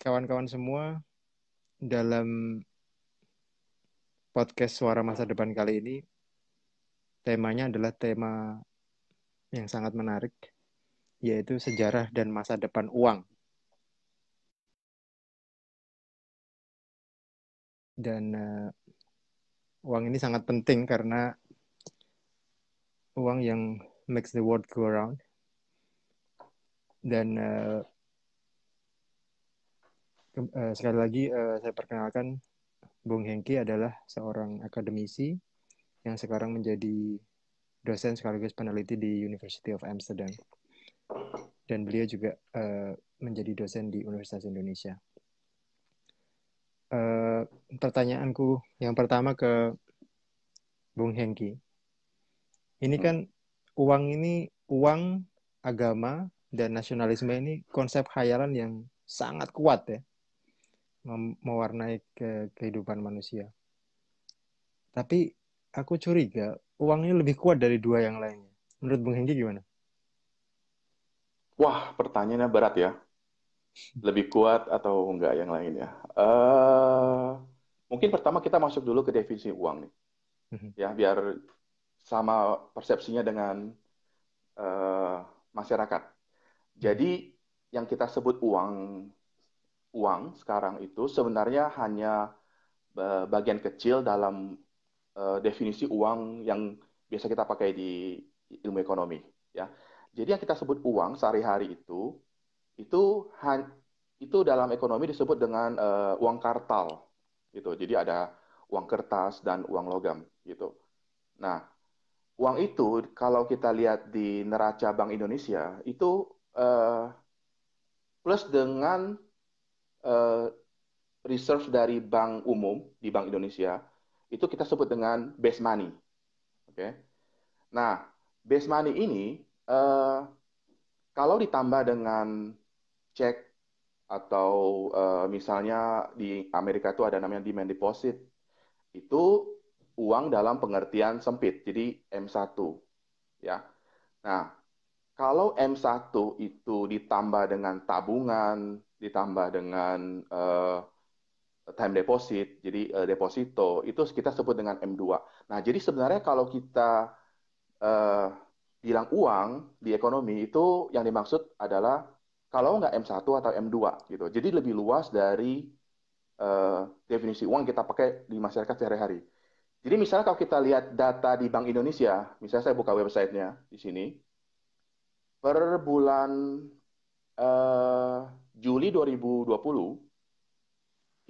kawan-kawan semua dalam podcast Suara Masa Depan kali ini temanya adalah tema yang sangat menarik yaitu sejarah dan masa depan uang. Dan uh, uang ini sangat penting karena uang yang makes the world go around. Dan uh, uh, sekali lagi uh, saya perkenalkan Bung Hengki adalah seorang akademisi yang sekarang menjadi dosen sekaligus peneliti di University of Amsterdam. Dan beliau juga uh, menjadi dosen di Universitas Indonesia. Uh, pertanyaanku yang pertama ke Bung Hengki. Ini kan uang ini, uang, agama, dan nasionalisme ini konsep khayalan yang sangat kuat ya mewarnai ke kehidupan manusia. Tapi aku curiga uangnya lebih kuat dari dua yang lainnya. Menurut Bung Hengki gimana? Wah, pertanyaannya berat ya. Lebih kuat atau enggak yang lainnya? Uh, mungkin pertama kita masuk dulu ke definisi uang nih. Mhm. Ya, biar sama persepsinya dengan uh, masyarakat. Jadi yang kita sebut uang uang sekarang itu sebenarnya hanya eh, bagian kecil dalam uh, definisi uang yang biasa kita pakai di ilmu ekonomi ya. Jadi yang kita sebut uang sehari-hari itu itu itu dalam ekonomi disebut dengan uh, uang kartal gitu. Jadi ada uang kertas dan uang logam gitu. Nah, uang itu kalau kita lihat di neraca Bank Indonesia itu uh, plus dengan uh, reserve dari bank umum di Bank Indonesia itu kita sebut dengan base money. Oke. Okay? Nah, base money ini uh, kalau ditambah dengan cek atau uh, misalnya di Amerika itu ada namanya demand deposit itu uang dalam pengertian sempit jadi M1 ya. Nah, kalau M1 itu ditambah dengan tabungan ditambah dengan uh, time deposit, jadi uh, deposito, itu kita sebut dengan M2. Nah, jadi sebenarnya kalau kita uh, bilang uang di ekonomi, itu yang dimaksud adalah kalau nggak M1 atau M2 gitu. Jadi lebih luas dari uh, definisi uang kita pakai di masyarakat sehari-hari. Jadi misalnya kalau kita lihat data di Bank Indonesia, misalnya saya buka websitenya di sini, per bulan uh, Juli 2020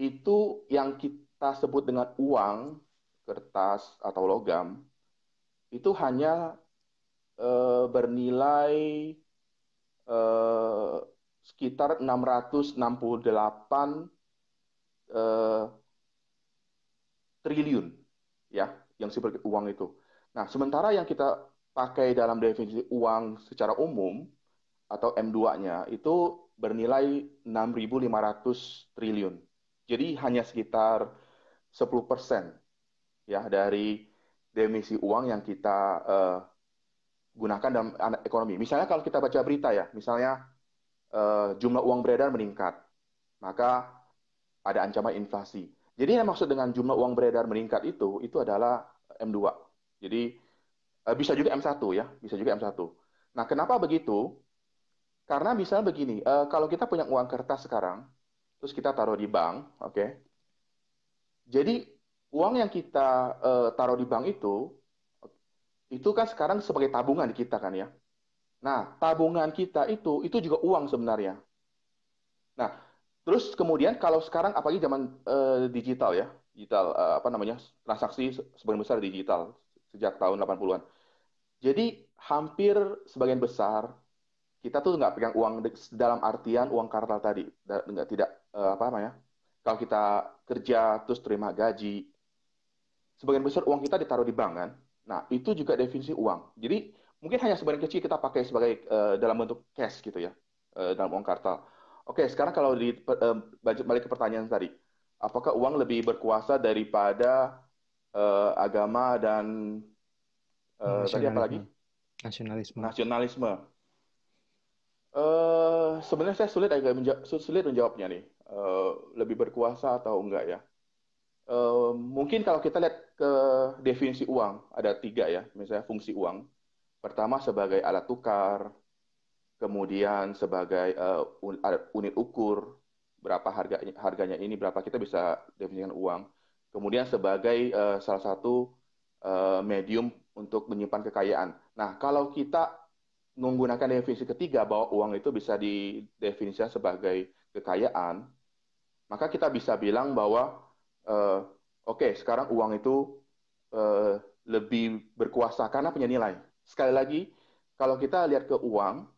itu yang kita sebut dengan uang kertas atau logam itu hanya uh, bernilai uh, sekitar 668 uh, triliun ya yang seperti uang itu. Nah, sementara yang kita pakai dalam definisi uang secara umum atau M2-nya itu bernilai 6.500 triliun. Jadi hanya sekitar 10 persen ya dari demisi uang yang kita uh, gunakan dalam ekonomi. Misalnya kalau kita baca berita ya, misalnya uh, jumlah uang beredar meningkat, maka ada ancaman inflasi. Jadi yang maksud dengan jumlah uang beredar meningkat itu, itu adalah M2. Jadi uh, bisa juga M1 ya, bisa juga M1. Nah, kenapa begitu? Karena misalnya begini, uh, kalau kita punya uang kertas sekarang, terus kita taruh di bank, oke? Okay? Jadi uang yang kita uh, taruh di bank itu, itu kan sekarang sebagai tabungan di kita kan ya. Nah, tabungan kita itu, itu juga uang sebenarnya. Nah, terus kemudian kalau sekarang apalagi zaman uh, digital ya, digital uh, apa namanya transaksi sebagian besar digital sejak tahun 80-an. Jadi hampir sebagian besar kita tuh nggak pegang uang dalam artian uang kartal tadi, nggak tidak uh, apa namanya? Kalau kita kerja terus terima gaji, sebagian besar uang kita ditaruh di bank kan. Nah itu juga definisi uang. Jadi mungkin hanya sebagian kecil kita pakai sebagai uh, dalam bentuk cash gitu ya, uh, dalam uang kartal. Oke, sekarang kalau di uh, balik ke pertanyaan tadi, apakah uang lebih berkuasa daripada uh, agama dan uh, tadi apa lagi? Nasionalisme. Nasionalisme. Uh, sebenarnya saya sulit agak menja sulit menjawabnya nih. uh, lebih berkuasa atau enggak ya? Uh, mungkin kalau kita lihat ke definisi uang ada tiga ya, misalnya fungsi uang. Pertama sebagai alat tukar, kemudian sebagai uh, unit ukur berapa harganya harganya ini berapa kita bisa definisikan uang. Kemudian sebagai uh, salah satu uh, medium untuk menyimpan kekayaan. Nah, kalau kita menggunakan definisi ketiga bahwa uang itu bisa didefinisikan sebagai kekayaan, maka kita bisa bilang bahwa uh, oke okay, sekarang uang itu uh, lebih berkuasa karena punya nilai. Sekali lagi, kalau kita lihat ke uang,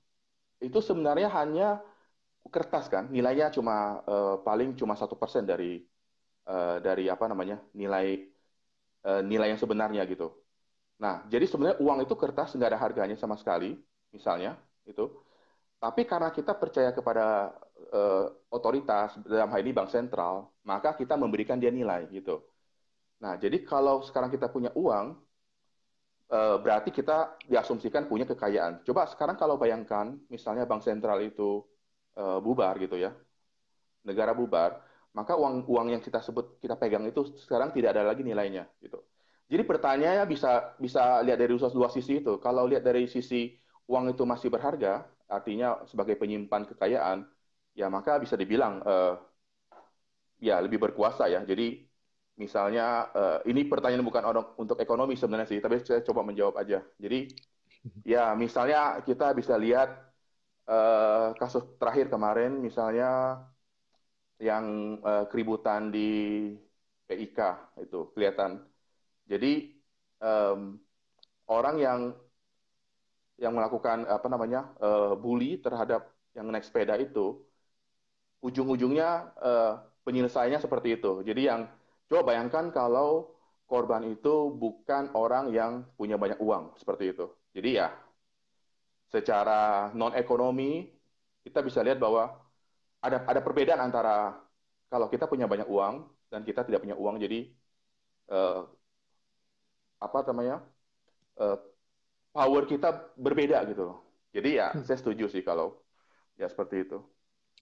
itu sebenarnya hanya kertas kan, nilainya cuma uh, paling cuma satu persen dari uh, dari apa namanya nilai uh, nilai yang sebenarnya gitu. Nah, jadi sebenarnya uang itu kertas nggak ada harganya sama sekali, misalnya itu. Tapi karena kita percaya kepada uh, otoritas dalam hal ini bank sentral, maka kita memberikan dia nilai gitu. Nah, jadi kalau sekarang kita punya uang, uh, berarti kita diasumsikan punya kekayaan. Coba sekarang kalau bayangkan, misalnya bank sentral itu uh, bubar gitu ya, negara bubar, maka uang uang yang kita sebut kita pegang itu sekarang tidak ada lagi nilainya gitu. Jadi pertanyaannya bisa bisa lihat dari dua sisi itu. Kalau lihat dari sisi uang itu masih berharga, artinya sebagai penyimpan kekayaan, ya maka bisa dibilang uh, ya lebih berkuasa ya. Jadi misalnya uh, ini pertanyaan bukan untuk ekonomi sebenarnya sih, tapi saya coba menjawab aja. Jadi ya misalnya kita bisa lihat uh, kasus terakhir kemarin misalnya yang uh, keributan di PIK itu kelihatan. Jadi um, orang yang yang melakukan apa namanya uh, bully terhadap yang naik sepeda itu ujung-ujungnya uh, penyelesaiannya seperti itu. Jadi yang coba bayangkan kalau korban itu bukan orang yang punya banyak uang seperti itu. Jadi ya secara non ekonomi kita bisa lihat bahwa ada ada perbedaan antara kalau kita punya banyak uang dan kita tidak punya uang. Jadi uh, apa namanya uh, power kita berbeda gitu loh. Jadi ya hmm. saya setuju sih kalau ya seperti itu.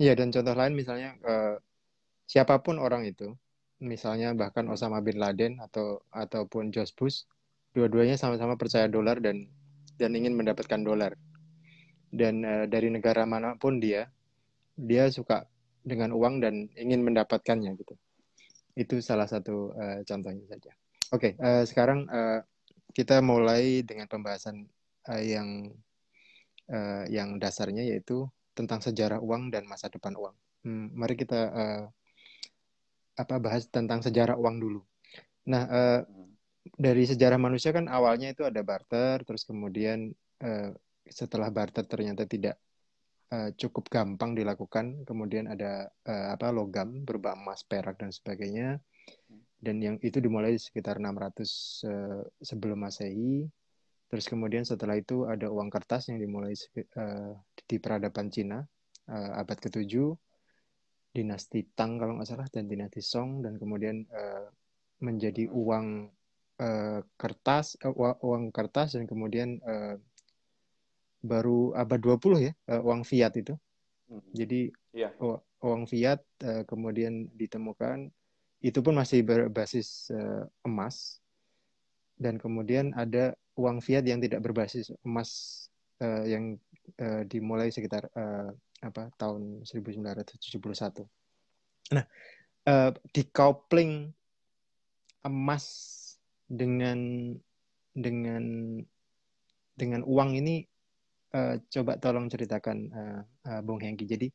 Iya dan contoh lain misalnya uh, siapa pun orang itu, misalnya bahkan. Osama bin Laden atau ataupun George Bush, dua-duanya sama-sama percaya dolar dan dan ingin mendapatkan dolar. Dan uh, dari negara mana pun dia, dia suka dengan uang dan ingin mendapatkannya gitu. Itu salah satu uh, contohnya saja. Oke, okay, uh, sekarang uh, kita mulai dengan pembahasan uh, yang uh, yang dasarnya yaitu tentang sejarah uang dan masa depan uang. Hmm, mari kita uh, apa bahas tentang sejarah uang dulu. Nah, uh, dari sejarah manusia kan awalnya itu ada barter, terus kemudian uh, setelah barter ternyata tidak uh, cukup gampang dilakukan, kemudian ada uh, apa logam berupa emas, perak dan sebagainya dan yang itu dimulai sekitar 600 uh, eh, sebelum Masehi. Terus kemudian setelah itu ada uang kertas yang dimulai uh, di peradaban Cina uh, abad ke-7 dinasti Tang kalau nggak salah dan dinasti Song dan kemudian uh, menjadi uang uh, kertas uh, uang kertas dan kemudian uh, baru abad 20 ya uh, uang fiat itu. Hmm. Jadi yeah. uang fiat uh, kemudian ditemukan itu pun masih berbasis uh, emas dan kemudian ada uang fiat yang tidak berbasis emas uh, yang uh, dimulai sekitar uh, apa tahun 1971. Nah, uh, decoupling emas dengan dengan dengan uang ini uh, coba tolong ceritakan uh, uh, Bung Hengki. Jadi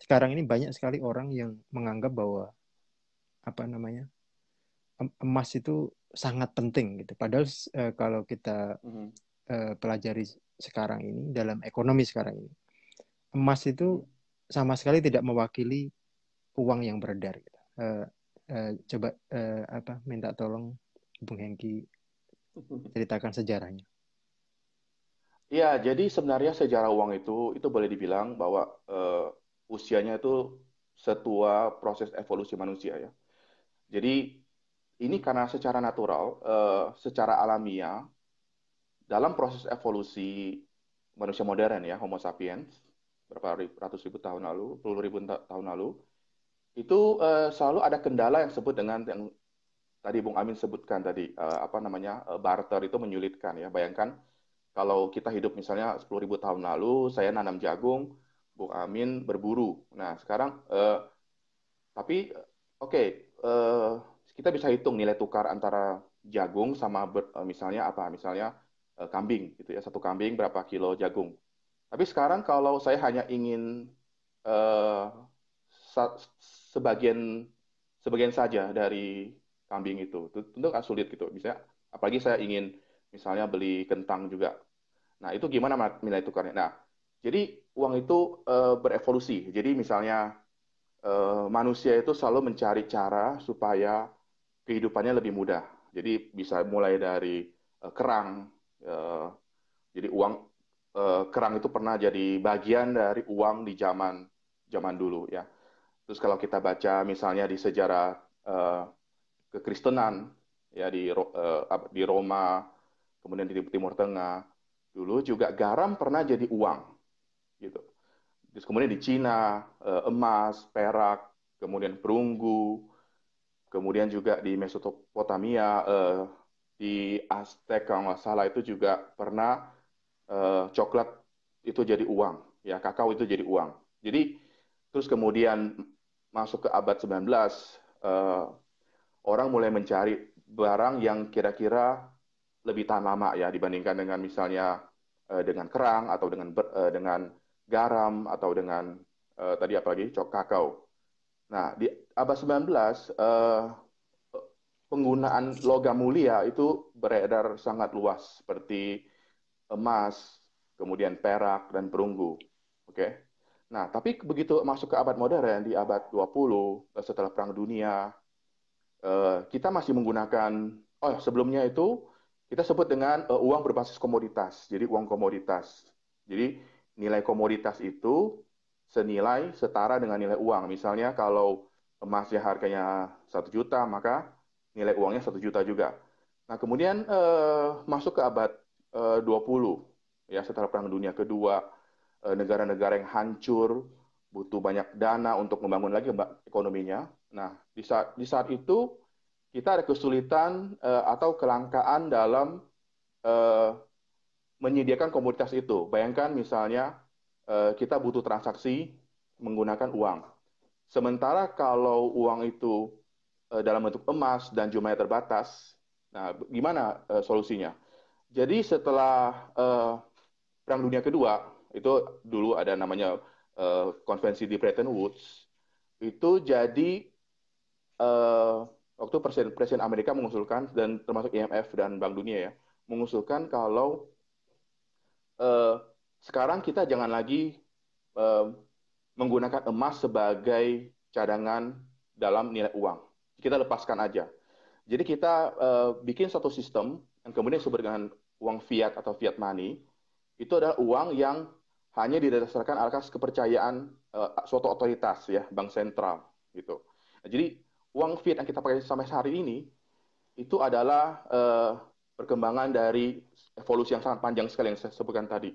sekarang ini banyak sekali orang yang menganggap bahwa apa namanya emas itu sangat penting gitu. Padahal uh, kalau kita uh, pelajari sekarang ini dalam ekonomi sekarang ini, emas itu sama sekali tidak mewakili uang yang beredar. Gitu. Uh, uh, coba uh, apa minta tolong Bung Hengki ceritakan sejarahnya. Iya, jadi sebenarnya sejarah uang itu itu boleh dibilang bahwa uh, usianya itu setua proses evolusi manusia ya. Jadi ini karena secara natural, uh, secara alamiah, dalam proses evolusi manusia modern ya, Homo sapiens, berapa ratus ribu tahun lalu, puluh ribu tahun lalu, itu uh, selalu ada kendala yang sebut dengan yang tadi Bung Amin sebutkan tadi uh, apa namanya uh, barter itu menyulitkan ya. Bayangkan kalau kita hidup misalnya 10.000 tahun lalu, saya nanam jagung, Bung Amin berburu. Nah sekarang uh, tapi oke okay, uh, kita bisa hitung nilai tukar antara jagung sama ber, uh, misalnya apa misalnya uh, kambing gitu ya satu kambing berapa kilo jagung. Tapi sekarang kalau saya hanya ingin uh, sebagian sebagian saja dari kambing itu. Tentu kan sulit gitu. Bisa apalagi saya ingin misalnya beli kentang juga. Nah, itu gimana nilai tukarnya? Nah, jadi uang itu uh, berevolusi. Jadi misalnya uh, manusia itu selalu mencari cara supaya kehidupannya lebih mudah. Jadi bisa mulai dari uh, kerang. Uh, jadi uang uh, kerang itu pernah jadi bagian dari uang di zaman zaman dulu ya. Terus kalau kita baca misalnya di sejarah uh, kekristenan ya di uh, di Roma, kemudian di Timur Tengah, dulu juga garam pernah jadi uang gitu. Terus kemudian di Cina uh, emas, perak, kemudian perunggu, kemudian juga di Mesopotamia, uh, di Aztec kalau nggak salah itu juga pernah uh, coklat itu jadi uang, ya kakao itu jadi uang. Jadi terus kemudian masuk ke abad 19, uh, eh, orang mulai mencari barang yang kira-kira lebih tahan lama ya dibandingkan dengan misalnya dengan kerang atau dengan dengan garam atau dengan uh, tadi apalagi cok kakao. Nah, di abad 19 uh, penggunaan logam mulia itu beredar sangat luas seperti emas, kemudian perak dan perunggu. Oke. Okay? Nah, tapi begitu masuk ke abad modern di abad 20 eh, setelah Perang Dunia, eh, kita masih menggunakan oh sebelumnya itu kita sebut dengan eh, uang berbasis komoditas. Jadi uang komoditas. Jadi nilai komoditas itu senilai setara dengan nilai uang. Misalnya kalau emasnya harganya satu juta, maka nilai uangnya satu juta juga. Nah, kemudian masuk ke abad 20 ya setelah Perang Dunia Kedua Eh, negara-negara yang hancur, butuh banyak dana untuk membangun lagi ekonominya. Nah, di saat di saat itu kita ada kesulitan uh, atau kelangkaan dalam uh, menyediakan komoditas itu. Bayangkan misalnya uh, kita butuh transaksi menggunakan uang. Sementara kalau uang itu uh, dalam bentuk emas dan jumlahnya terbatas, nah gimana uh, solusinya? Jadi setelah Perang Dunia Kedua, itu dulu ada namanya konvensi di Bretton Woods itu jadi waktu presiden Amerika mengusulkan dan termasuk IMF dan Bank Dunia ya mengusulkan kalau uh, sekarang kita jangan lagi uh, menggunakan emas sebagai cadangan dalam nilai uang. Kita lepaskan aja. Jadi kita uh, bikin satu sistem yang kemudian disebut dengan uang fiat atau fiat money. Itu adalah uang yang hanya didasarkan atas kepercayaan uh, suatu otoritas ya bank sentral gitu. Nah, jadi uang fiat yang kita pakai sampai hari ini itu adalah uh, perkembangan dari evolusi yang sangat panjang sekali yang saya sebutkan tadi.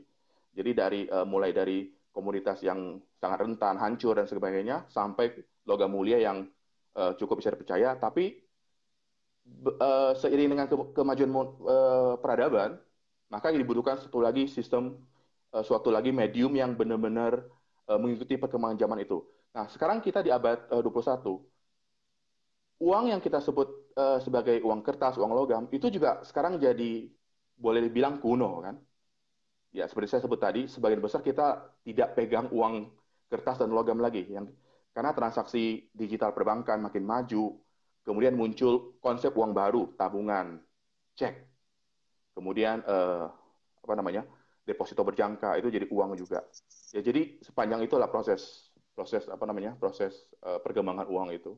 Jadi dari uh, mulai dari komunitas yang sangat rentan, hancur dan sebagainya sampai logam mulia yang uh, cukup bisa dipercaya, tapi uh, seiring dengan ke kemajuan uh, peradaban, maka dibutuhkan satu lagi sistem uh, suatu lagi medium yang benar-benar uh, mengikuti perkembangan zaman itu. Nah, sekarang kita di abad uh, 21. Uang yang kita sebut uh, sebagai uang kertas, uang logam, itu juga sekarang jadi boleh dibilang kuno kan. Ya, seperti saya sebut tadi, sebagian besar kita tidak pegang uang kertas dan logam lagi yang karena transaksi digital perbankan makin maju, kemudian muncul konsep uang baru, tabungan, cek. Kemudian eh, apa namanya? deposito berjangka itu jadi uang juga. Ya jadi sepanjang itulah proses proses apa namanya proses uh, perkembangan uang itu.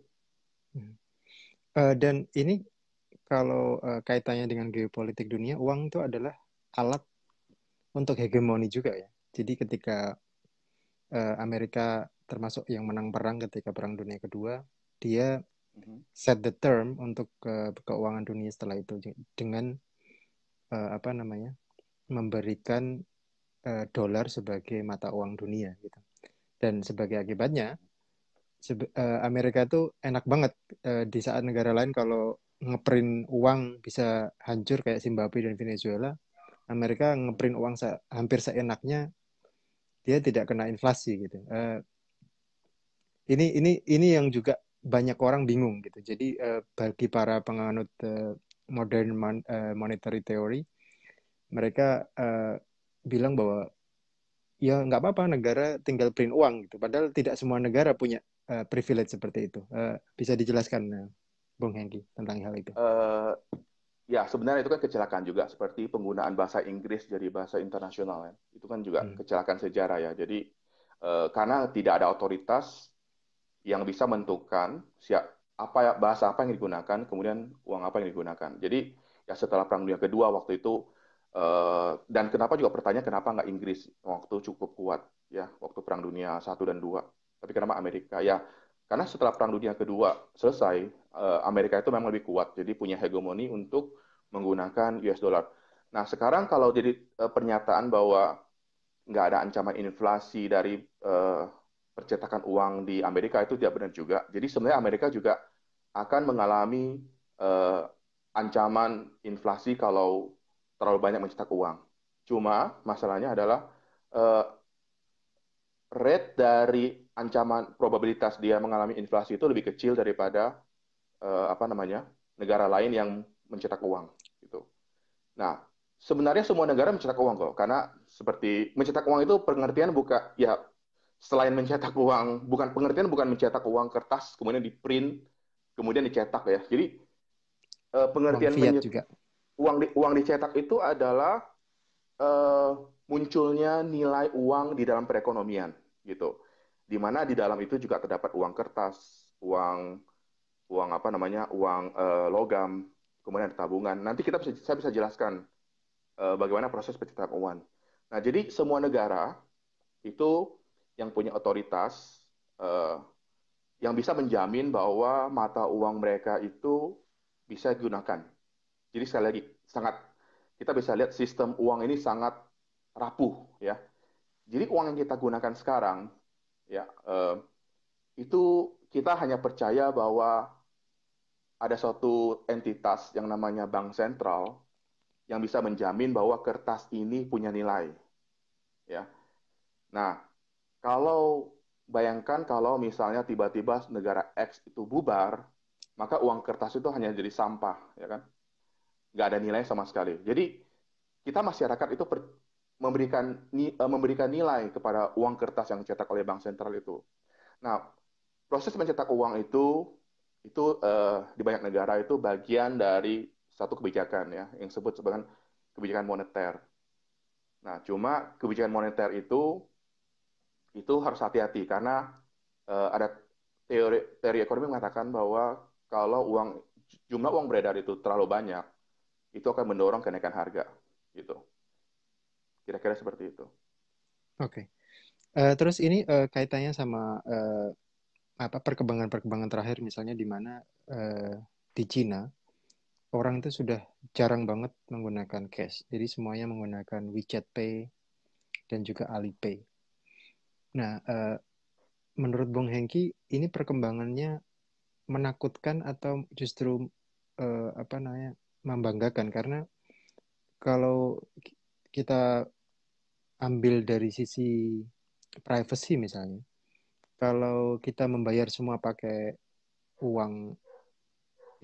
Uh, dan ini kalau uh, kaitannya dengan geopolitik dunia, uang itu adalah alat untuk hegemoni juga ya. Jadi ketika uh, Amerika termasuk yang menang perang ketika perang dunia kedua, dia mm-hmm. set the term untuk ke keuangan dunia setelah itu dengan uh, apa namanya memberikan uh, dolar sebagai mata uang dunia gitu. Dan sebagai akibatnya Amerika itu enak banget di saat negara lain kalau ngeprint uang bisa hancur kayak Zimbabwe dan Venezuela. Amerika ngeprint uang hampir seenaknya dia tidak kena inflasi gitu. Uh, ini ini ini yang juga banyak orang bingung gitu. Jadi uh, bagi para penganut uh, modern mon uh, monetary theory, mereka uh, bilang bahwa ya nggak apa-apa negara tinggal print uang gitu. Padahal tidak semua negara punya uh, privilege seperti itu. Uh, bisa dijelaskan, uh, Bung Hengki, tentang hal itu? Uh, ya sebenarnya itu kan kecelakaan juga seperti penggunaan bahasa Inggris jadi bahasa internasional ya. Itu kan juga hmm. kecelakaan sejarah ya. Jadi uh, karena tidak ada otoritas yang bisa menentukan siap apa ya bahasa apa yang digunakan, kemudian uang apa yang digunakan. Jadi ya setelah Perang Dunia Kedua waktu itu uh, dan kenapa juga pertanyaan kenapa nggak Inggris waktu cukup kuat ya waktu Perang Dunia satu dan dua, tapi kenapa Amerika ya karena setelah Perang Dunia Kedua selesai uh, Amerika itu memang lebih kuat, jadi punya hegemoni untuk menggunakan US dollar. Nah sekarang kalau jadi uh, pernyataan bahwa nggak ada ancaman inflasi dari uh, percetakan uang di Amerika itu tidak benar juga. Jadi sebenarnya Amerika juga akan mengalami ancaman inflasi kalau terlalu banyak mencetak uang. Cuma masalahnya adalah rate dari ancaman probabilitas dia mengalami inflasi itu lebih kecil daripada uh, apa namanya negara lain yang mencetak uang gitu. Nah, sebenarnya semua negara mencetak uang kok karena seperti mencetak uang itu pengertian bukan ya selain mencetak uang, bukan pengertian bukan mencetak uang kertas kemudian di print kemudian dicetak ya. Jadi uh, pengertian uang juga. uang di, uang dicetak itu adalah uh, munculnya nilai uang di dalam perekonomian gitu. Di mana di dalam itu juga terdapat uang kertas, uang uang apa namanya, uang uh, logam, kemudian tabungan. Nanti kita bisa saya bisa jelaskan uh, bagaimana proses pencetakan uang. Nah, jadi semua negara itu yang punya otoritas uh, yang bisa menjamin bahwa mata uang mereka itu bisa digunakan. Jadi sekali lagi sangat kita bisa lihat sistem uang ini sangat rapuh ya. Jadi uang yang kita gunakan sekarang ya uh, itu kita hanya percaya bahwa ada suatu entitas yang namanya bank sentral yang bisa menjamin bahwa kertas ini punya nilai. Ya. Nah, kalau bayangkan kalau misalnya tiba-tiba negara X itu bubar, maka uang kertas itu hanya jadi sampah, ya kan? Nggak ada nilai sama sekali. Jadi kita masyarakat itu per, memberikan uh, memberikan nilai kepada uang kertas yang dicetak oleh bank sentral itu. Nah, proses mencetak uang itu itu uh, di banyak negara itu bagian dari satu kebijakan ya yang disebut sebagai kebijakan moneter. Nah, cuma kebijakan moneter itu itu harus hati-hati karena uh, ada teori teori ekonomi mengatakan bahwa kalau uang jumlah uang beredar itu terlalu banyak, itu akan mendorong kenaikan harga, gitu. Kira-kira seperti itu. Oke. Okay. Uh, eh, terus ini uh, kaitannya sama uh, apa perkembangan-perkembangan terakhir, misalnya di mana uh, di Cina orang itu sudah jarang banget menggunakan cash, jadi semuanya menggunakan WeChat Pay dan juga Alipay. Nah, uh, menurut Bung Hengki, ini perkembangannya menakutkan atau justru uh, apa namanya membanggakan karena kalau kita ambil dari sisi privacy misalnya, kalau kita membayar semua pakai uang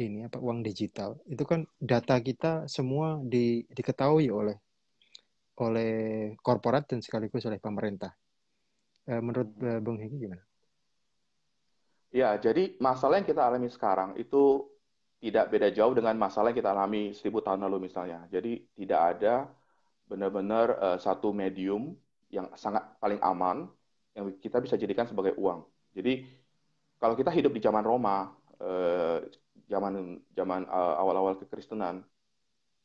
ini apa uang digital, itu kan data kita semua di, diketahui oleh oleh korporat dan sekaligus oleh pemerintah. Eh, menurut uh, Bung Heki gimana? Ya, jadi masalah yang kita alami sekarang itu tidak beda jauh dengan masalah yang kita alami seribu tahun lalu misalnya. Jadi tidak ada benar-benar uh, satu medium yang sangat paling aman yang kita bisa jadikan sebagai uang. Jadi kalau kita hidup di zaman Roma, uh, zaman zaman uh, awal-awal kekristenan,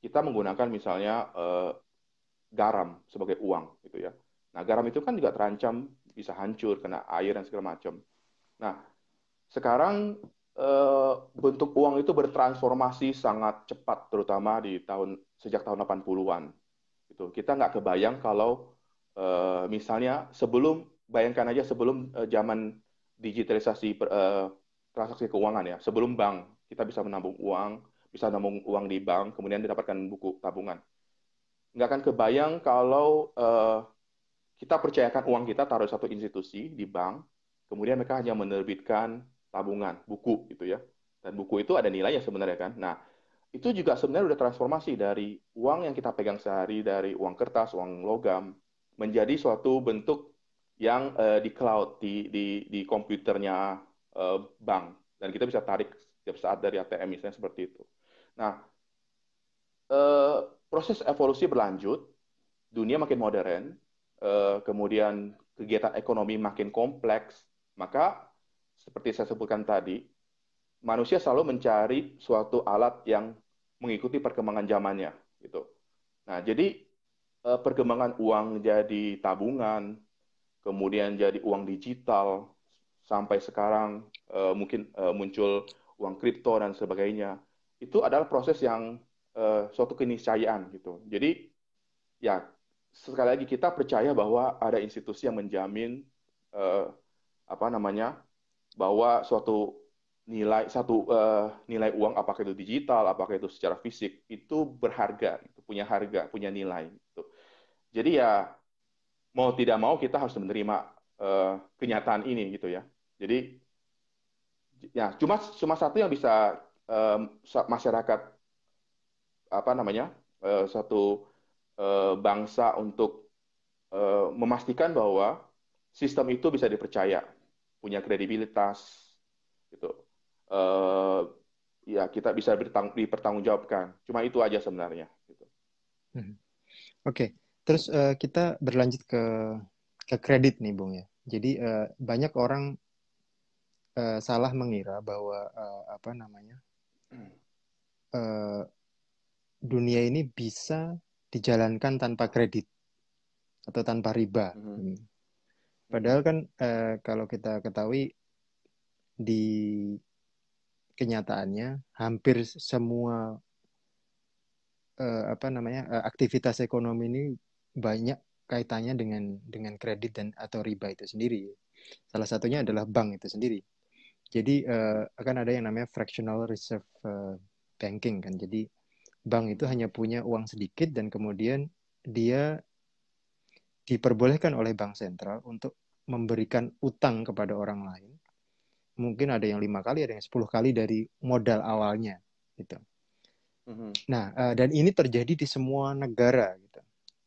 kita menggunakan misalnya uh, garam sebagai uang, gitu ya. Nah, garam itu kan juga terancam bisa hancur kena air dan segala macam. Nah, sekarang bentuk uang itu bertransformasi sangat cepat, terutama di tahun sejak tahun 80-an. Itu kita nggak kebayang kalau eh, misalnya sebelum bayangkan aja sebelum eh, zaman digitalisasi uh, transaksi keuangan ya. Sebelum bank kita bisa menabung uang, bisa menabung uang di bank, kemudian didapatkan buku tabungan. Nggak akan kebayang kalau uh, kita percayakan uang kita taruh satu institusi di bank, kemudian mereka hanya menerbitkan tabungan, buku gitu ya. Dan buku itu ada nilainya sebenarnya kan. Nah, itu juga sebenarnya udah transformasi dari uang yang kita pegang sehari dari uang kertas, uang logam menjadi suatu bentuk yang uh, di cloud di di di komputernya uh, bank dan kita bisa tarik setiap saat dari ATM misalnya seperti itu. Nah, uh, proses evolusi berlanjut, dunia makin modern, uh, kemudian kegiatan ekonomi makin kompleks, maka seperti saya sebutkan tadi, manusia selalu mencari suatu alat yang mengikuti perkembangan zamannya, gitu. Nah, jadi perkembangan uang jadi tabungan, kemudian jadi uang digital, sampai sekarang uh, mungkin uh, muncul uang kripto dan sebagainya. Itu adalah proses yang suatu keniscayaan gitu. Jadi ya sekali lagi kita percaya bahwa ada institusi yang menjamin apa namanya bahwa suatu nilai satu uh, nilai uang apakah itu digital apakah itu secara fisik itu berharga itu punya harga punya nilai gitu. jadi ya mau tidak mau kita harus menerima uh, kenyataan ini gitu ya. Jadi ya cuma cuma satu yang bisa um, masyarakat apa namanya uh, satu uh, bangsa untuk uh, memastikan bahwa sistem itu bisa dipercaya, punya kredibilitas gitu. Uh, ya kita bisa dipertanggungjawabkan. Cuma itu aja sebenarnya. Gitu. Hmm. Oke. Okay. Terus uh, kita berlanjut ke ke kredit nih, Bung ya. Jadi uh, banyak orang uh, salah mengira bahwa uh, apa namanya uh, dunia ini bisa dijalankan tanpa kredit atau tanpa riba. Mm -hmm. Padahal kan uh, kalau kita ketahui di kenyataannya hampir semua uh, apa namanya uh, aktivitas ekonomi ini banyak kaitannya dengan dengan kredit dan atau riba itu sendiri. Salah satunya adalah bank itu sendiri. Jadi uh, akan ada yang namanya fractional reserve uh, banking kan. Jadi bank itu hanya punya uang sedikit dan kemudian dia diperbolehkan oleh bank sentral untuk memberikan utang kepada orang lain. Mungkin ada yang lima kali, ada yang sepuluh kali dari modal awalnya, gitu. Mm -hmm. Nah, uh, dan ini terjadi di semua negara, gitu.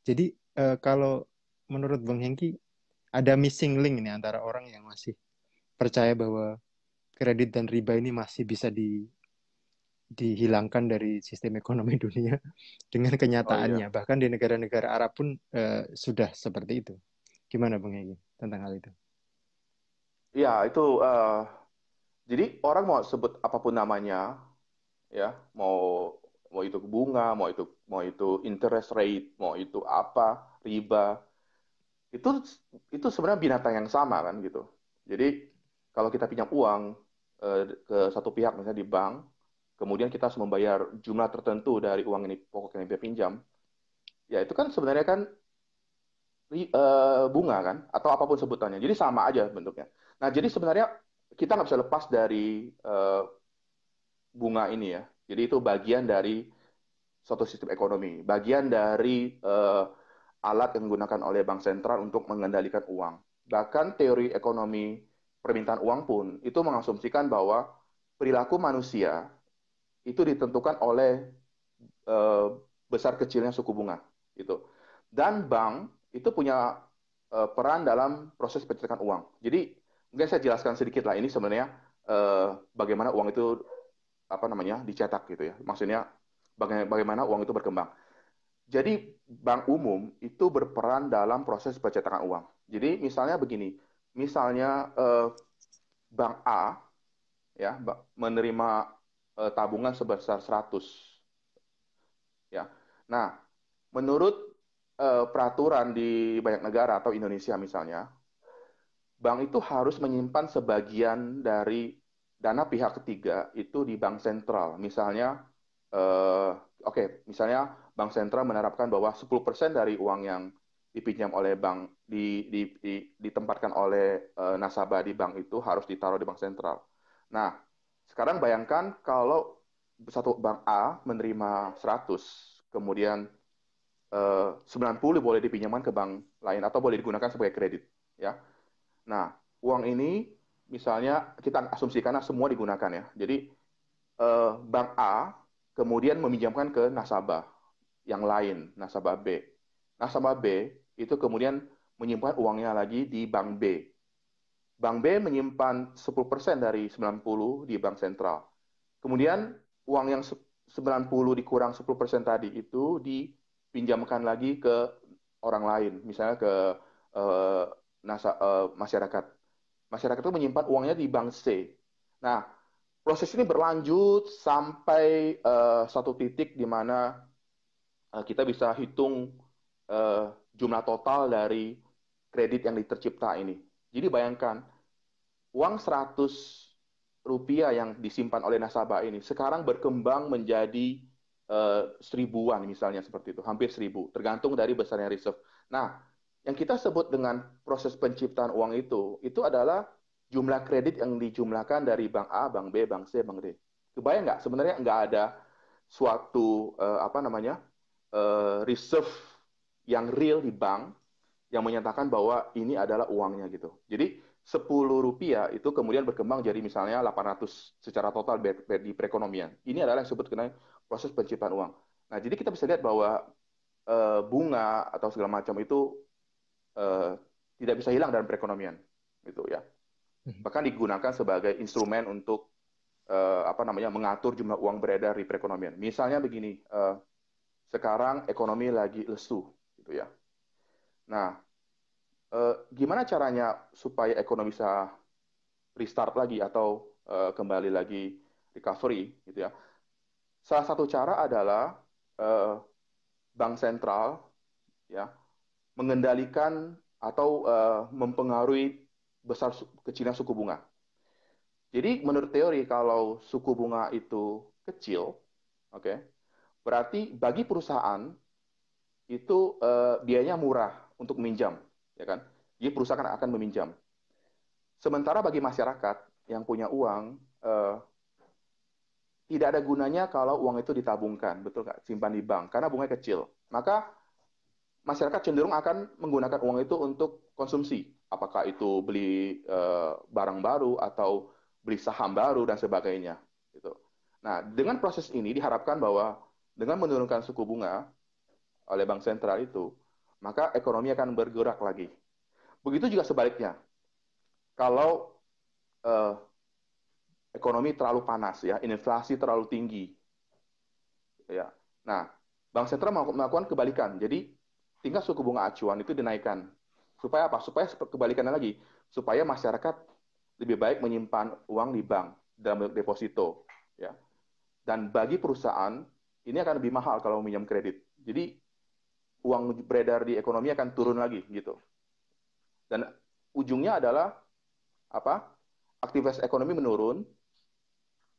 Jadi uh, kalau menurut Bang Hengki ada missing link ini antara orang yang masih percaya bahwa kredit dan riba ini masih bisa di dihilangkan dari sistem ekonomi dunia dengan kenyataannya. Oh, iya. Bahkan di negara-negara Arab pun uh, sudah seperti itu. Gimana Bang Hengki tentang hal itu? Ya, itu uh, jadi orang mau sebut apa pun namanya, ya, mau mau itu bunga, mau itu mau itu interest rate, mau itu apa, riba, itu itu sebenarnya binatang yang sama kan gitu. Jadi kalau kita pinjam uang eh, ke satu pihak misalnya di bank, kemudian kita harus membayar jumlah tertentu dari uang ini pokok yang dia pinjam, ya itu kan sebenarnya kan eh, bunga kan atau apa pun sebutannya. Jadi sama aja bentuknya. Nah jadi sebenarnya kita nggak bisa lepas dari eh, bunga ini ya. Jadi itu bagian dari suatu sistem ekonomi, bagian dari uh, alat yang digunakan oleh bank sentral untuk mengendalikan uang. Bahkan teori ekonomi permintaan uang pun itu mengasumsikan bahwa perilaku manusia itu ditentukan oleh uh, besar kecilnya suku bunga gitu. Dan bank itu punya uh, peran dalam proses pencetakan uang. Jadi mungkin saya jelaskan sedikit lah ini sebenarnya uh, bagaimana uang itu apa namanya dicetak gitu ya. Maksudnya bagaimana uang itu berkembang. Jadi bank umum itu berperan dalam proses pencetakan uang. Jadi misalnya begini, misalnya eh, bank A ya menerima eh, tabungan sebesar 100 ya. Nah, menurut eh, peraturan di banyak negara atau Indonesia misalnya, bank itu harus menyimpan sebagian dari dana pihak ketiga itu di bank sentral. Misalnya, uh, oke, okay, misalnya bank sentral menerapkan bahwa 10% dari uang yang dipinjam oleh bank di, di, di ditempatkan oleh uh, nasabah di bank itu harus ditaruh di bank sentral. Nah, sekarang bayangkan kalau satu bank A menerima 100, kemudian uh, 90 boleh dipinjamkan ke bank lain atau boleh digunakan sebagai kredit, ya. Nah, uang ini misalnya kita asumsikan semua digunakan ya. Jadi uh, bank A kemudian meminjamkan ke nasabah yang lain, nasabah B. Nasabah B itu kemudian menyimpan uangnya lagi di bank B. Bank B menyimpan 10% dari 90 di bank sentral. Kemudian uang yang 90 dikurang 10% tadi itu dipinjamkan lagi ke orang lain, misalnya ke uh, nasa, uh, masyarakat masyarakat itu menyimpan uangnya di bank C. Nah, proses ini berlanjut sampai uh, satu titik di mana uh, kita bisa hitung uh, jumlah total dari kredit yang ditercipta ini. Jadi bayangkan, uang 100 rupiah yang disimpan oleh nasabah ini sekarang berkembang menjadi uh, seribuan misalnya seperti itu, hampir seribu, tergantung dari besarnya reserve. Nah, yang kita sebut dengan proses penciptaan uang itu, itu adalah jumlah kredit yang dijumlahkan dari bank A, bank B, bank C, bank D. Kebayang nggak? Sebenarnya nggak ada suatu uh, apa namanya uh, reserve yang real di bank yang menyatakan bahwa ini adalah uangnya gitu. Jadi 10 rupiah itu kemudian berkembang jadi misalnya 800 secara total di perekonomian. Ini adalah yang disebut dengan proses penciptaan uang. Nah, jadi kita bisa lihat bahwa uh, bunga atau segala macam itu uh, tidak bisa hilang dalam perekonomian gitu ya. Hmm. bahkan digunakan sebagai instrumen untuk uh, apa namanya mengatur jumlah uang beredar di perekonomian. Misalnya begini uh, sekarang ekonomi lagi lesu gitu ya. Nah uh, gimana caranya supaya ekonomi bisa restart lagi atau uh, kembali lagi recovery gitu ya? Salah satu cara adalah uh, bank sentral ya mengendalikan atau uh, mempengaruhi besar kecilnya suku bunga. Jadi menurut teori kalau suku bunga itu kecil, oke, okay, berarti bagi perusahaan itu uh, biayanya murah untuk meminjam, ya kan? Jadi perusahaan akan meminjam. Sementara bagi masyarakat yang punya uang, uh, tidak ada gunanya kalau uang itu ditabungkan, betul nggak? Simpan di bank, karena bunganya kecil. Maka masyarakat cenderung akan menggunakan uang itu untuk konsumsi. Apakah itu beli uh, barang baru atau beli saham baru dan sebagainya. Gitu. Nah, dengan proses ini diharapkan bahwa dengan menurunkan suku bunga oleh bank sentral itu, maka ekonomi akan bergerak lagi. Begitu juga sebaliknya. Kalau uh, ekonomi terlalu panas ya, inflasi terlalu tinggi. Ya. Nah, bank sentral melakukan kebalikan. Jadi tingkat suku bunga acuan itu dinaikkan. Supaya apa? Supaya kebalikannya lagi, supaya masyarakat lebih baik menyimpan uang di bank dalam deposito, ya. Dan bagi perusahaan ini akan lebih mahal kalau meminjam kredit. Jadi uang beredar di ekonomi akan turun lagi gitu. Dan ujungnya adalah apa? Aktivitas ekonomi menurun,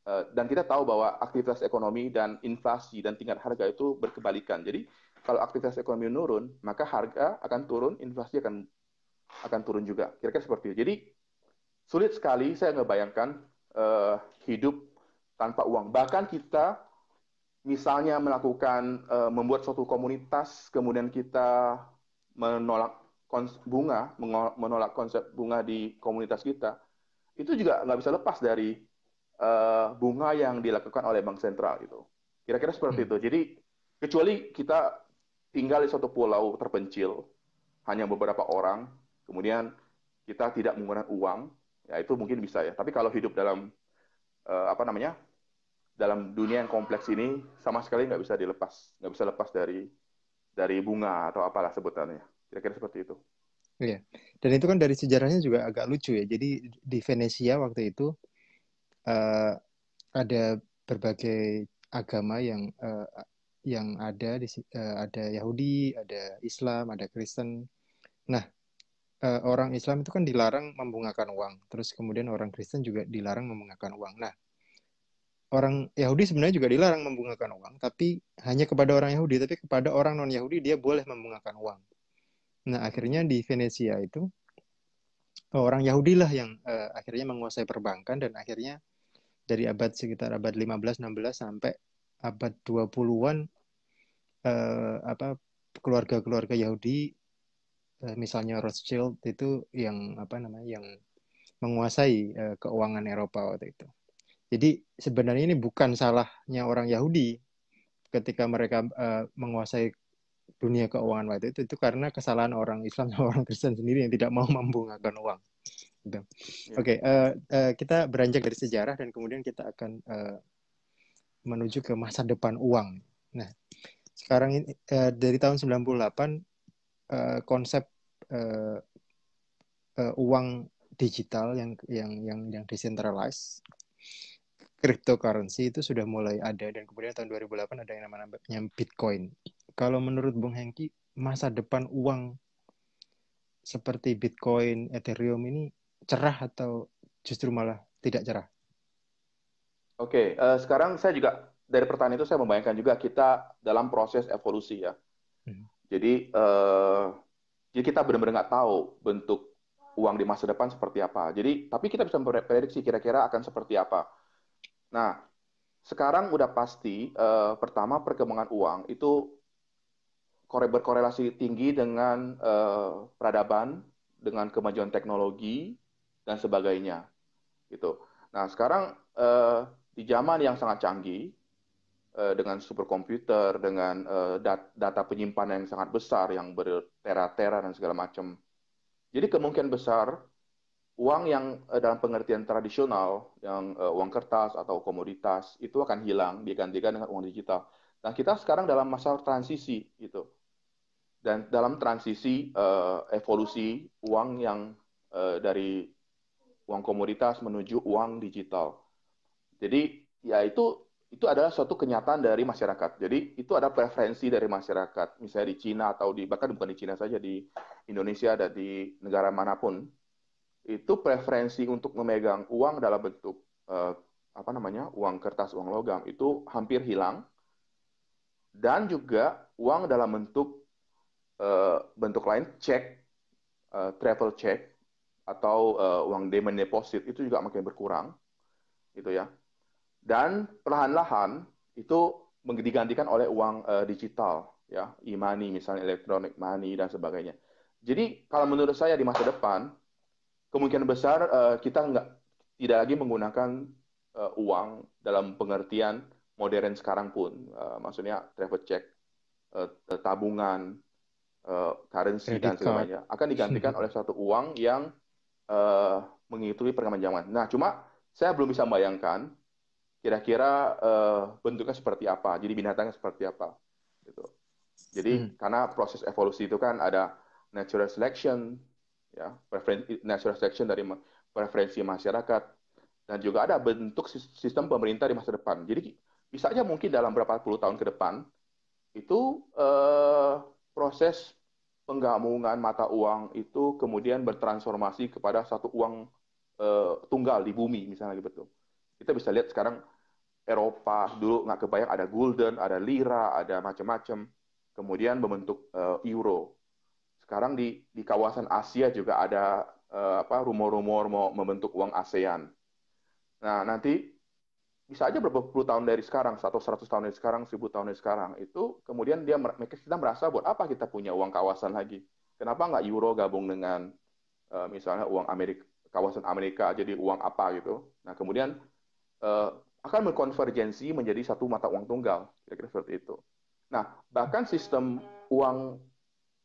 eh, dan kita tahu bahwa aktivitas ekonomi dan inflasi dan tingkat harga itu berkebalikan. Jadi kalau aktivitas ekonomi menurun, maka harga akan turun, inflasi akan akan turun juga. Kira-kira seperti itu. Jadi sulit sekali saya ngebayangkan uh, hidup tanpa uang. Bahkan kita misalnya melakukan uh, membuat suatu komunitas, kemudian kita menolak bunga, menolak konsep bunga di komunitas kita, itu juga nggak bisa lepas dari uh, bunga yang dilakukan oleh bank sentral itu. Kira-kira seperti hmm. itu. Jadi kecuali kita tinggal di suatu pulau terpencil, hanya beberapa orang, kemudian kita tidak menggunakan uang, ya itu mungkin bisa ya. Tapi kalau hidup dalam uh, apa namanya, dalam dunia yang kompleks ini sama sekali nggak bisa dilepas, nggak bisa lepas dari dari bunga atau apalah sebutannya. Kira-kira seperti itu. Iya. Dan itu kan dari sejarahnya juga agak lucu ya. Jadi di Venesia waktu itu uh, ada berbagai agama yang uh, yang ada di uh, ada Yahudi, ada Islam, ada Kristen. Nah, uh, orang Islam itu kan dilarang membungakan uang. Terus kemudian orang Kristen juga dilarang membungakan uang. Nah, orang Yahudi sebenarnya juga dilarang membungakan uang, tapi hanya kepada orang Yahudi, tapi kepada orang non Yahudi dia boleh membungakan uang. Nah, akhirnya di Venesia itu orang Yahudi lah yang uh, akhirnya menguasai perbankan dan akhirnya dari abad sekitar abad 15 16 sampai abad 20-an uh, apa keluarga-keluarga Yahudi uh, misalnya Rothschild itu yang apa namanya yang menguasai uh, keuangan Eropa waktu itu. Jadi sebenarnya ini bukan salahnya orang Yahudi ketika mereka uh, menguasai dunia keuangan waktu itu itu karena kesalahan orang Islam dan orang Kristen sendiri yang tidak mau membungahkan uang. Gitu. Ya. Oke, okay, uh, uh, kita beranjak dari sejarah dan kemudian kita akan uh, menuju ke masa depan uang. Nah, sekarang ini uh, dari tahun 98 uh, konsep uh, uh, uang digital yang yang yang yang decentralized cryptocurrency itu sudah mulai ada dan kemudian tahun 2008 ada yang namanya Bitcoin. Kalau menurut Bung Hengki, masa depan uang seperti Bitcoin, Ethereum ini cerah atau justru malah tidak cerah? Oke, uh, sekarang saya juga dari pertanyaan itu saya membayangkan juga kita dalam proses evolusi ya. Hmm. Jadi, uh, jadi kita benar-benar nggak tahu bentuk uang di masa depan seperti apa. Jadi, tapi kita bisa memprediksi kira-kira akan seperti apa Nah, sekarang udah pasti uh, pertama perkembangan uang itu berkorelasi tinggi dengan uh, peradaban, dengan kemajuan teknologi dan sebagainya, gitu. Nah, sekarang uh, di zaman yang sangat canggih dengan superkomputer, dengan dat data penyimpanan yang sangat besar yang bertera-tera dan segala macam. Jadi kemungkinan besar uang yang uh, dalam pengertian tradisional, yang uang kertas atau komoditas, itu akan hilang, digantikan dengan uang digital. Dan kita sekarang dalam masa transisi, gitu. Dan dalam transisi evolusi uang yang dari uang komoditas menuju uang digital. Jadi, ya itu itu adalah suatu kenyataan dari masyarakat. Jadi itu ada preferensi dari masyarakat, misalnya di Cina atau di bahkan bukan di Cina saja di Indonesia dan di negara mana pun. Itu preferensi untuk memegang uang dalam bentuk uh, apa namanya uang kertas uang logam itu hampir hilang. Dan juga uang dalam bentuk uh, bentuk lain cek uh, travel check atau uh, uang demand deposit itu juga makin berkurang. Gitu ya dan perlahan-lahan itu digantikan oleh uang uh, digital ya. E-money misalnya electronic money dan sebagainya. Jadi kalau menurut saya di masa depan kemungkinan besar uh, kita nggak tidak lagi menggunakan uh, uang dalam pengertian modern sekarang pun, uh, maksudnya travel check, uh, tabungan, uh, currency Credit dan sebagainya akan digantikan oleh satu uang yang uh, mengikuti perkembangan zaman. Nah, cuma saya belum bisa membayangkan kira-kira uh, bentuknya seperti apa, jadi binatangnya seperti apa, gitu. Jadi hmm. karena proses evolusi itu kan ada natural selection, ya preferensi natural selection dari preferensi masyarakat dan juga ada bentuk sistem pemerintah di masa depan. Jadi bisa aja mungkin dalam beberapa puluh tahun ke depan itu eh, proses penggabungan mata uang itu kemudian bertransformasi kepada satu uang eh, tunggal di bumi misalnya gitu. Kita bisa lihat sekarang Eropa dulu nggak kebayang ada gulden, ada lira, ada macam-macam. Kemudian membentuk uh, euro sekarang di di kawasan Asia juga ada uh, apa rumor-rumor mau membentuk uang ASEAN. Nah, nanti bisa aja beberapa puluh tahun dari sekarang, atau seratus tahun dari sekarang, seribu tahun dari sekarang, itu kemudian dia kita merasa buat apa kita punya uang kawasan lagi? Kenapa nggak euro gabung dengan uh, misalnya uang Amerika, kawasan Amerika jadi uang apa gitu? Nah, kemudian akan berkonvergensi menjadi satu mata uang tunggal, kira-kira seperti itu. Nah, bahkan sistem uang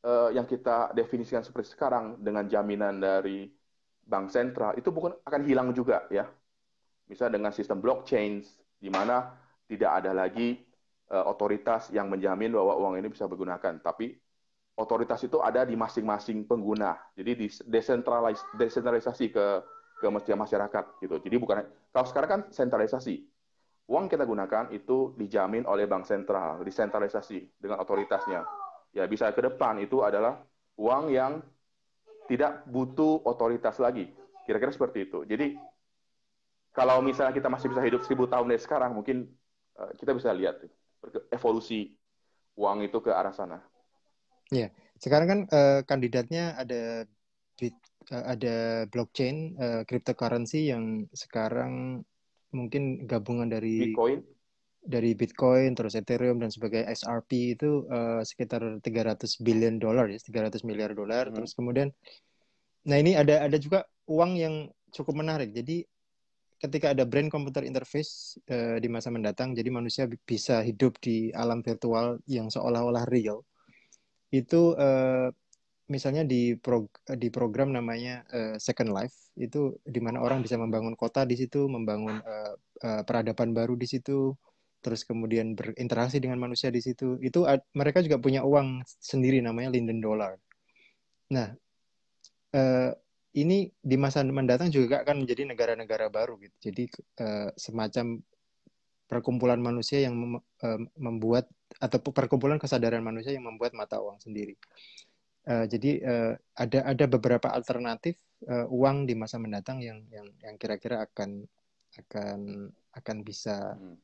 uh, yang kita definisikan seperti sekarang dengan jaminan dari bank sentral itu bukan akan hilang juga ya. Misalnya dengan sistem blockchain di mana tidak ada lagi uh, otoritas yang menjamin bahwa uang ini bisa digunakan, tapi otoritas itu ada di masing-masing pengguna. Jadi di desentralis desentralisasi ke ke masyarakat gitu. Jadi bukan kalau sekarang kan sentralisasi. Uang kita gunakan itu dijamin oleh bank sentral, disentralisasi dengan otoritasnya ya bisa ke depan itu adalah uang yang tidak butuh otoritas lagi. Kira-kira seperti itu. Jadi kalau misalnya kita masih bisa hidup seribu tahun dari sekarang, mungkin uh, kita bisa lihat evolusi uang itu ke arah sana. Ya, sekarang kan uh, kandidatnya ada uh, ada blockchain uh, cryptocurrency yang sekarang mungkin gabungan dari Bitcoin. dari Bitcoin terus Ethereum dan sebagai XRP itu uh, sekitar 300 billion dolar ya 300 miliar dolar. Hmm. terus kemudian nah ini ada ada juga uang yang cukup menarik. Jadi ketika ada brand computer interface uh, di masa mendatang jadi manusia bisa hidup di alam virtual yang seolah-olah real. Itu uh, misalnya di pro, di program namanya uh, Second Life itu di mana orang bisa membangun kota di situ membangun uh, uh, peradaban baru di situ terus kemudian berinteraksi dengan manusia di situ itu mereka juga punya uang sendiri namanya Linden Dollar. Nah uh, ini di masa mendatang juga akan menjadi negara-negara baru gitu. Jadi uh, semacam perkumpulan manusia yang mem uh, membuat atau perkumpulan kesadaran manusia yang membuat mata uang sendiri. Uh, jadi uh, ada ada beberapa alternatif uh, uang di masa mendatang yang yang yang kira-kira akan akan akan bisa hmm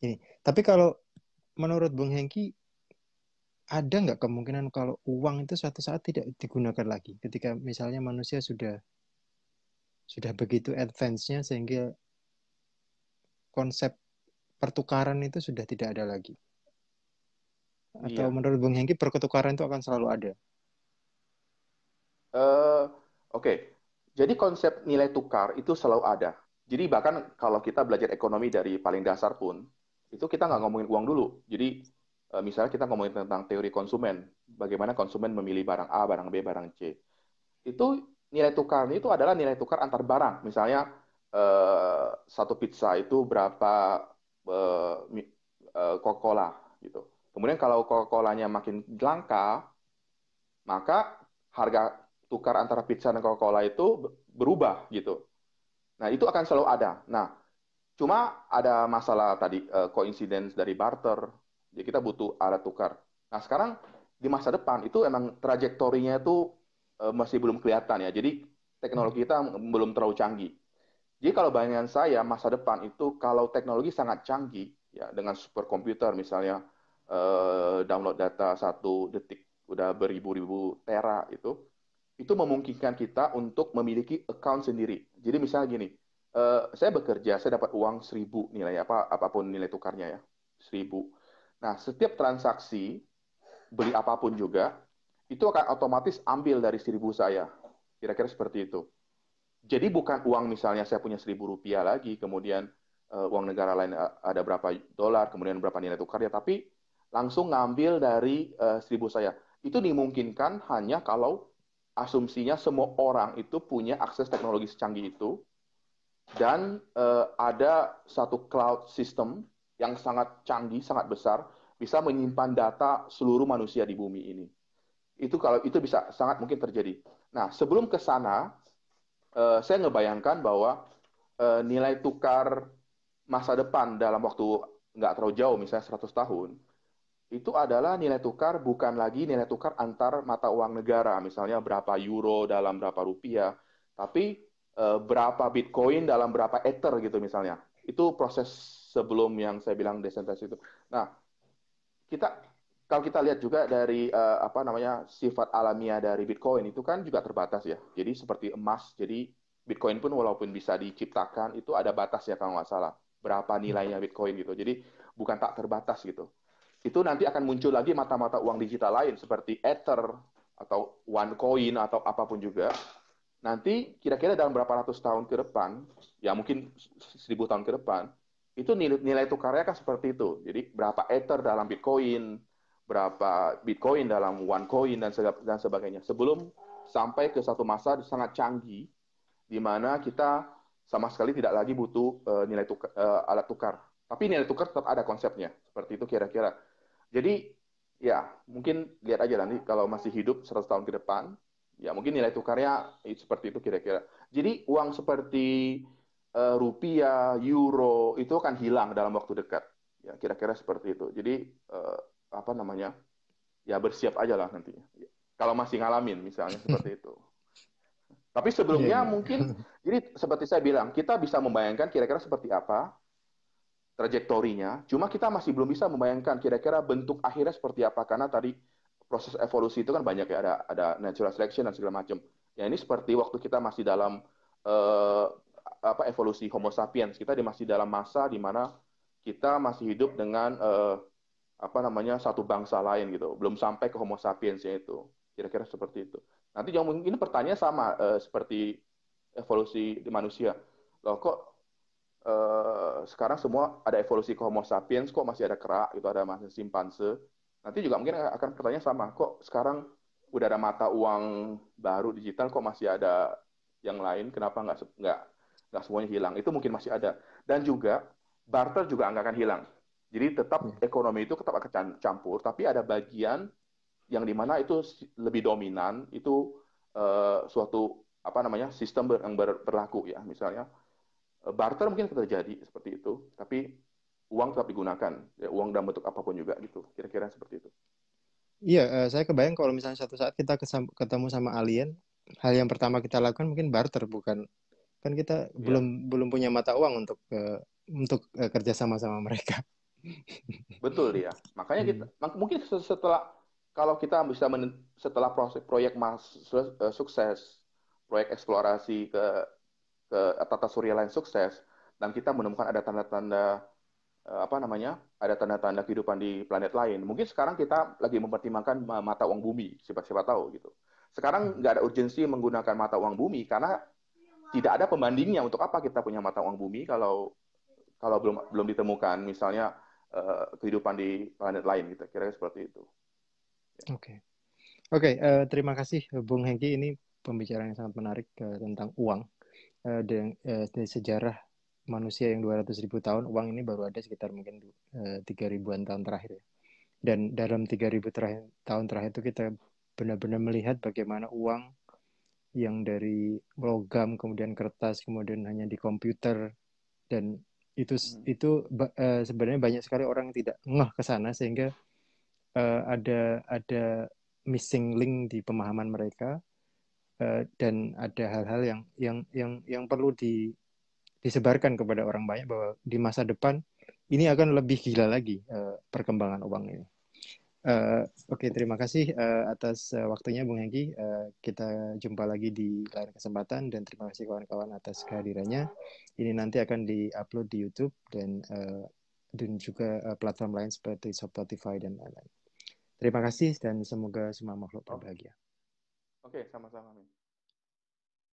ini. Tapi kalau menurut Bung Hengki ada nggak kemungkinan kalau uang itu suatu saat tidak digunakan lagi ketika misalnya manusia sudah sudah begitu advance-nya sehingga konsep pertukaran itu sudah tidak ada lagi. Atau iya. menurut Bung Hengki pertukaran itu akan selalu ada? Uh, Oke, okay. jadi konsep nilai tukar itu selalu ada. Jadi bahkan kalau kita belajar ekonomi dari paling dasar pun, itu kita nggak ngomongin uang dulu. Jadi uh, misalnya kita ngomongin tentang teori konsumen, bagaimana konsumen memilih barang A, barang B, barang C. Itu nilai tukar itu adalah nilai tukar antar barang. Misalnya uh, satu pizza itu berapa Coca-Cola gitu. Kemudian kalau Coca-Colanya makin langka, maka harga tukar antara pizza dan Coca-Cola itu berubah gitu. Nah, itu akan selalu ada. Nah, Cuma ada masalah tadi uh, coincidence dari barter. Jadi kita butuh alat tukar. Nah sekarang di masa depan itu emang trajektorinya itu uh, masih belum kelihatan ya. Jadi teknologi kita belum terlalu canggih. Jadi kalau bayangan saya masa depan itu kalau teknologi sangat canggih ya dengan superkomputer misalnya uh, download data satu detik udah beribu-ribu tera itu itu memungkinkan kita untuk memiliki account sendiri. Jadi misalnya gini, uh, saya bekerja, saya dapat uang seribu nilai apa apa pun nilai tukarnya ya seribu. Nah setiap transaksi beli apa pun juga itu akan otomatis ambil dari seribu saya. Kira-kira seperti itu. Jadi bukan uang misalnya saya punya seribu rupiah lagi, kemudian uh, uang negara lain ada berapa dolar, kemudian berapa nilai tukarnya, tapi langsung ngambil dari uh, seribu saya. Itu dimungkinkan hanya kalau asumsinya semua orang itu punya akses teknologi secanggih itu, dan uh, ada satu cloud system yang sangat canggih, sangat besar, bisa menyimpan data seluruh manusia di bumi ini. Itu kalau itu bisa sangat mungkin terjadi. Nah, sebelum ke sana, uh, saya ngebayangkan bahwa uh, nilai tukar masa depan dalam waktu nggak terlalu jauh, misalnya 100 tahun, itu adalah nilai tukar bukan lagi nilai tukar antar mata uang negara, misalnya berapa euro dalam berapa rupiah, tapi uh, berapa Bitcoin dalam berapa Ether gitu misalnya. Itu proses sebelum yang saya bilang desentralisasi itu. Nah, kita kalau kita lihat juga dari uh, apa namanya sifat alamiah dari Bitcoin itu kan juga terbatas ya. Jadi seperti emas, jadi Bitcoin pun walaupun bisa diciptakan itu ada batas ya kalau nggak salah berapa nilainya Bitcoin gitu. Jadi bukan tak terbatas gitu. Itu nanti akan muncul lagi mata-mata uang digital lain seperti Ether atau OneCoin atau apa pun juga nanti kira-kira dalam berapa ratus tahun ke depan, ya mungkin seribu tahun ke depan, itu nilai, nilai tukarnya kan seperti itu. Jadi berapa ether dalam Bitcoin, berapa Bitcoin dalam OneCoin dan dan sebagainya. Sebelum sampai ke satu masa sangat canggih, di mana kita sama sekali tidak lagi butuh uh, nilai tukar, uh, alat tukar. Tapi nilai tukar tetap ada konsepnya, seperti itu kira-kira. Jadi ya mungkin lihat aja nanti kalau masih hidup 100 tahun ke depan, Ya mungkin nilai tukarnya seperti itu kira-kira. Jadi uang seperti uh, rupiah, euro itu akan hilang dalam waktu dekat. Ya kira-kira seperti itu. Jadi uh, apa namanya? Ya bersiap aja lah nantinya. Ya. Kalau masih ngalamin misalnya seperti itu. Tapi sebelumnya yeah, yeah. mungkin, jadi seperti saya bilang, kita bisa membayangkan kira-kira seperti apa trajektorinya. Cuma kita masih belum bisa membayangkan kira-kira bentuk akhirnya seperti apa karena tadi proses evolusi itu kan banyak ya ada ada natural selection dan segala macam. Ya ini seperti waktu kita masih dalam uh, apa evolusi Homo sapiens kita masih dalam masa di mana kita masih hidup dengan uh, apa namanya satu bangsa lain gitu belum sampai ke Homo sapiens ya itu kira-kira seperti itu nanti yang mungkin pertanyaan sama uh, seperti evolusi di manusia loh kok uh, sekarang semua ada evolusi ke Homo sapiens kok masih ada kera itu ada masih simpanse. Nanti juga mungkin akan pertanyaan sama kok sekarang udah ada mata uang baru digital kok masih ada yang lain? Kenapa nggak nggak nggak semuanya hilang? Itu mungkin masih ada. Dan juga barter juga nggak akan hilang. Jadi tetap hmm. ekonomi itu tetap akan campur, tapi ada bagian yang di mana itu lebih dominan itu uh, suatu apa namanya sistem ber, yang ber, berlaku ya misalnya barter mungkin terjadi seperti itu, tapi uang tetap digunakan ya, uang dalam bentuk apa pun juga gitu kira-kira seperti itu. Iya, uh, saya kebayang kalau misalnya satu saat kita ketemu sama alien, hal yang pertama kita lakukan mungkin barter bukan kan kita yeah. belum belum punya mata uang untuk uh, untuk uh, kerja sama sama mereka. Betul dia. Makanya kita hmm. mungkin setelah kalau kita bisa men, setelah proses proyek mas uh, sukses, proyek eksplorasi ke ke tata surya lain sukses dan kita menemukan ada tanda-tanda uh, apa namanya? ada tanda-tanda kehidupan di planet lain. Mungkin sekarang kita lagi mempertimbangkan mata uang bumi, siapa-siapa tahu gitu. Sekarang hmm. nggak ada urgensi menggunakan mata uang bumi karena tidak ada pembandingnya untuk apa kita punya mata uang bumi kalau kalau belum belum ditemukan misalnya uh, kehidupan di planet lain gitu kira-kira seperti itu. Oke. Okay. Oke, okay, uh, eh, terima kasih Bung Hengki ini pembicaraan yang sangat menarik uh, tentang uang uh, dan uh, dari sejarah manusia yang 200 ribu tahun uang ini baru ada sekitar mungkin tiga uh, ribuan tahun terakhir ya. Dan dalam tiga ribu terakhir, tahun terakhir itu kita benar-benar melihat bagaimana uang yang dari logam kemudian kertas kemudian hanya di komputer dan itu hmm. itu uh, sebenarnya banyak sekali orang yang tidak ngeh ke sana sehingga uh, ada ada missing link di pemahaman mereka uh, dan ada hal-hal yang yang yang yang perlu di disebarkan kepada orang banyak bahwa di masa depan ini akan lebih gila lagi uh, perkembangan uang ini. Uh, Oke, okay, terima kasih uh, atas uh, waktunya Bung Hengki. Uh, kita jumpa lagi di lain kesempatan dan terima kasih kawan-kawan atas kehadirannya. Ini nanti akan diupload di YouTube dan uh, dan juga uh, platform lain seperti Spotify dan lain-lain. Terima kasih dan semoga semua makhluk berbahagia. Oke, okay, sama-sama.